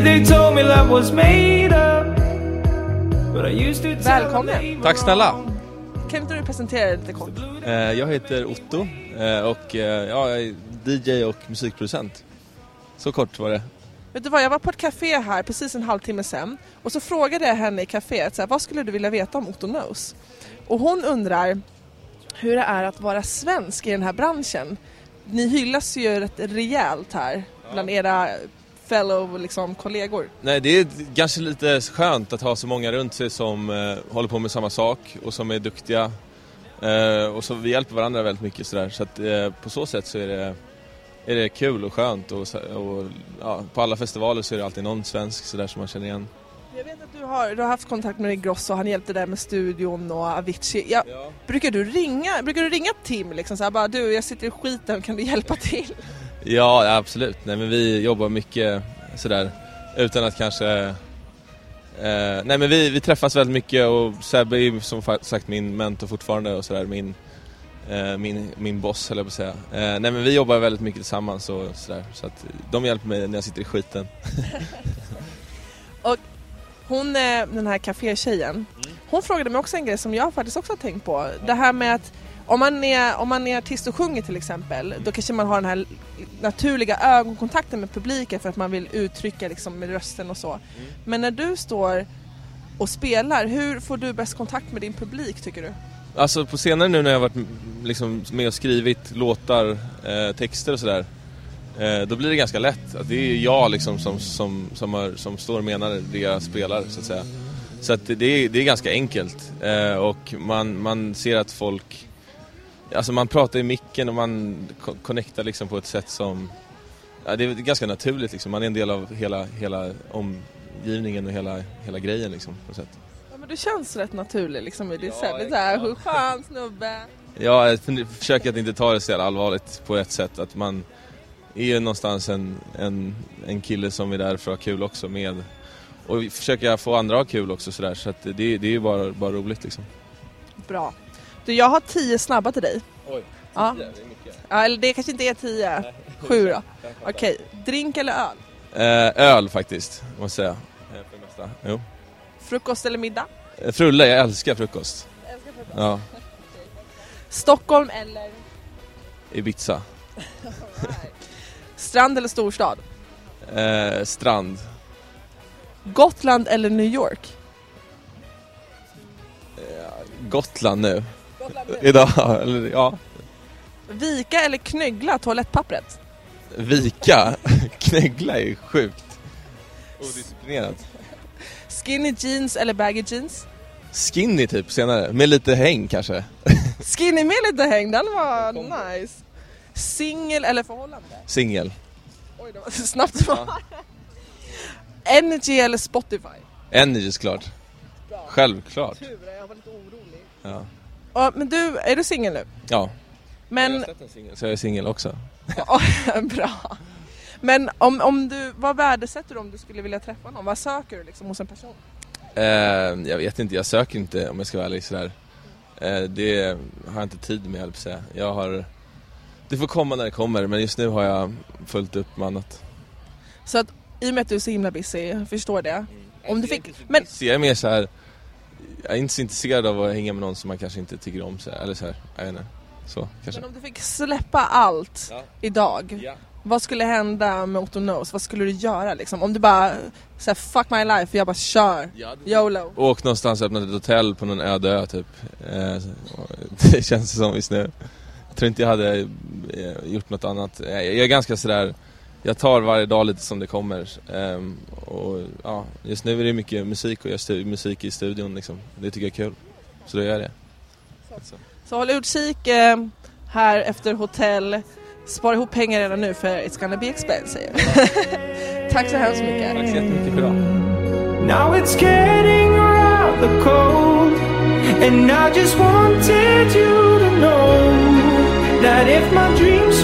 They told me love was made up But I used to tell Välkommen. Tack snälla! Kan inte du presentera dig lite kort? Eh, Jag heter Otto eh, och eh, ja, jag är DJ och musikproducent. Så kort var det. Vet du vad, jag var på ett café här precis en halvtimme sen och så frågade jag henne i kaféet så här, vad skulle du vilja veta om Otto Knows? Och hon undrar hur det är att vara svensk i den här branschen. Ni hyllas ju rätt rejält här bland era fellow liksom, kollegor. Nej, det är kanske lite skönt att ha så många runt sig som eh, håller på med samma sak och som är duktiga. Eh, och så vi hjälper varandra väldigt mycket sådär. Så att eh, på så sätt så är det, är det kul och skönt och, och ja, på alla festivaler så är det alltid någon svensk sådär som man känner igen. Jag vet att du har, du har haft kontakt med Grosso, han hjälpte dig med studion och Avicii. Ja, Brukar du ringa, brukar du ringa Tim liksom så här, bara du jag sitter i skiten, kan du hjälpa till? Ja, absolut. Nej, men vi jobbar mycket sådär utan att kanske... Eh, nej men vi, vi träffas väldigt mycket och Sebbe är ju som sagt min mentor fortfarande och sådär min, eh, min, min boss höll jag på att säga. Eh, nej men vi jobbar väldigt mycket tillsammans och sådär så att de hjälper mig när jag sitter i skiten. Hon, eh, den här kafétjejen, hon frågade mig också en grej som jag faktiskt också har tänkt på. Det här med att om man, är, om man är artist och sjunger till exempel, då kanske man har den här naturliga ögonkontakten med publiken för att man vill uttrycka liksom med rösten och så. Men när du står och spelar, hur får du bäst kontakt med din publik tycker du? Alltså på senare nu när jag varit mm, liksom med och skrivit låtar, eh, texter och sådär eh, Då blir det ganska lätt. Att det är jag liksom som, som, som, har, som står och menar det jag spelar så att säga. Så att det, är, det är ganska enkelt eh, och man, man ser att folk Alltså man pratar i micken och man co- connectar liksom på ett sätt som ja, Det är ganska naturligt liksom. Man är en del av hela, hela omgivningen och hela, hela grejen liksom på ett sätt. Ja, men du känns rätt naturlig liksom i ditt Ja, sätt. Lite såhär, hur skön snubbe. Ja, jag försöker att inte ta det så jävla allvarligt på ett sätt. Att man är ju någonstans en, en, en kille som är där för att ha kul också med. Och försöker få andra att ha kul också sådär. Så att det, det är ju bara, bara roligt liksom. Bra. Du, jag har tio snabba till dig. Oj, Ja. det är mycket. Ja, eller det kanske inte är tio. Sju då. Okej, drink eller öl? Eh, öl faktiskt, måste jag säga. Eh, För det mesta. Jo. Frukost eller middag? Eh, Frulle, jag älskar frukost. Ja, Stockholm eller Ibiza. strand eller storstad? Eh, strand. Gotland eller New York? Gotland nu. Idag, eller ja. Vika eller knöggla toalettpappret? Vika. Knäggla är sjukt. Odisciplinerat. Skinny jeans eller baggy jeans? Skinny typ senare, med lite häng kanske. Skinny med lite häng, den var nice. Singel eller förhållande? Singel. Oj, det var snabbt svar. Energy eller Spotify? Energy såklart. Självklart. Tur, jag var lite orolig. Ja. Ja, men du, är du singel nu? ja. Men, Så jag är singel också. bra. Men om, om du, vad värdesätter du om du skulle vilja träffa någon? Vad söker du liksom hos en person? Eh, jag vet inte, jag söker inte om jag ska vara ärlig sådär. Eh, det har jag inte tid med jag säga. Jag har... Det får komma när det kommer, men just nu har jag fullt upp med annat. Så att i och med att du är så himla busy, jag förstår det. Om du fick, men jag är mer så här. Jag är inte så intresserad av att hänga med någon som man kanske inte tycker om så här, eller så här, jag vet inte. Så, kanske. Men om du fick släppa allt Ja. idag, Ja. vad skulle hända med Otto Knows? Vad skulle du göra liksom? Om du bara såhär, fuck my life, jag bara kör. YOLO. Åk någonstans och öppnat ett hotell på någon öde ö typ. Eh, så- det känns som just nu. Jag tror inte jag hade eh, gjort något annat. Jag är ganska sådär, jag tar varje dag lite som det kommer. Och ja, just nu är det mycket musik och jag stu- musik i studion liksom. Det tycker jag är kul. Så då gör jag det. Så håll utkik eh, här efter hotell spara ihop pengar redan nu för it's gonna be expensive. Tack så hemskt mycket. Tack så jättemycket för idag. Now it's getting rather cold, and I just wanted you to know that if my dreams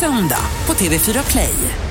söndag på TV4 Play.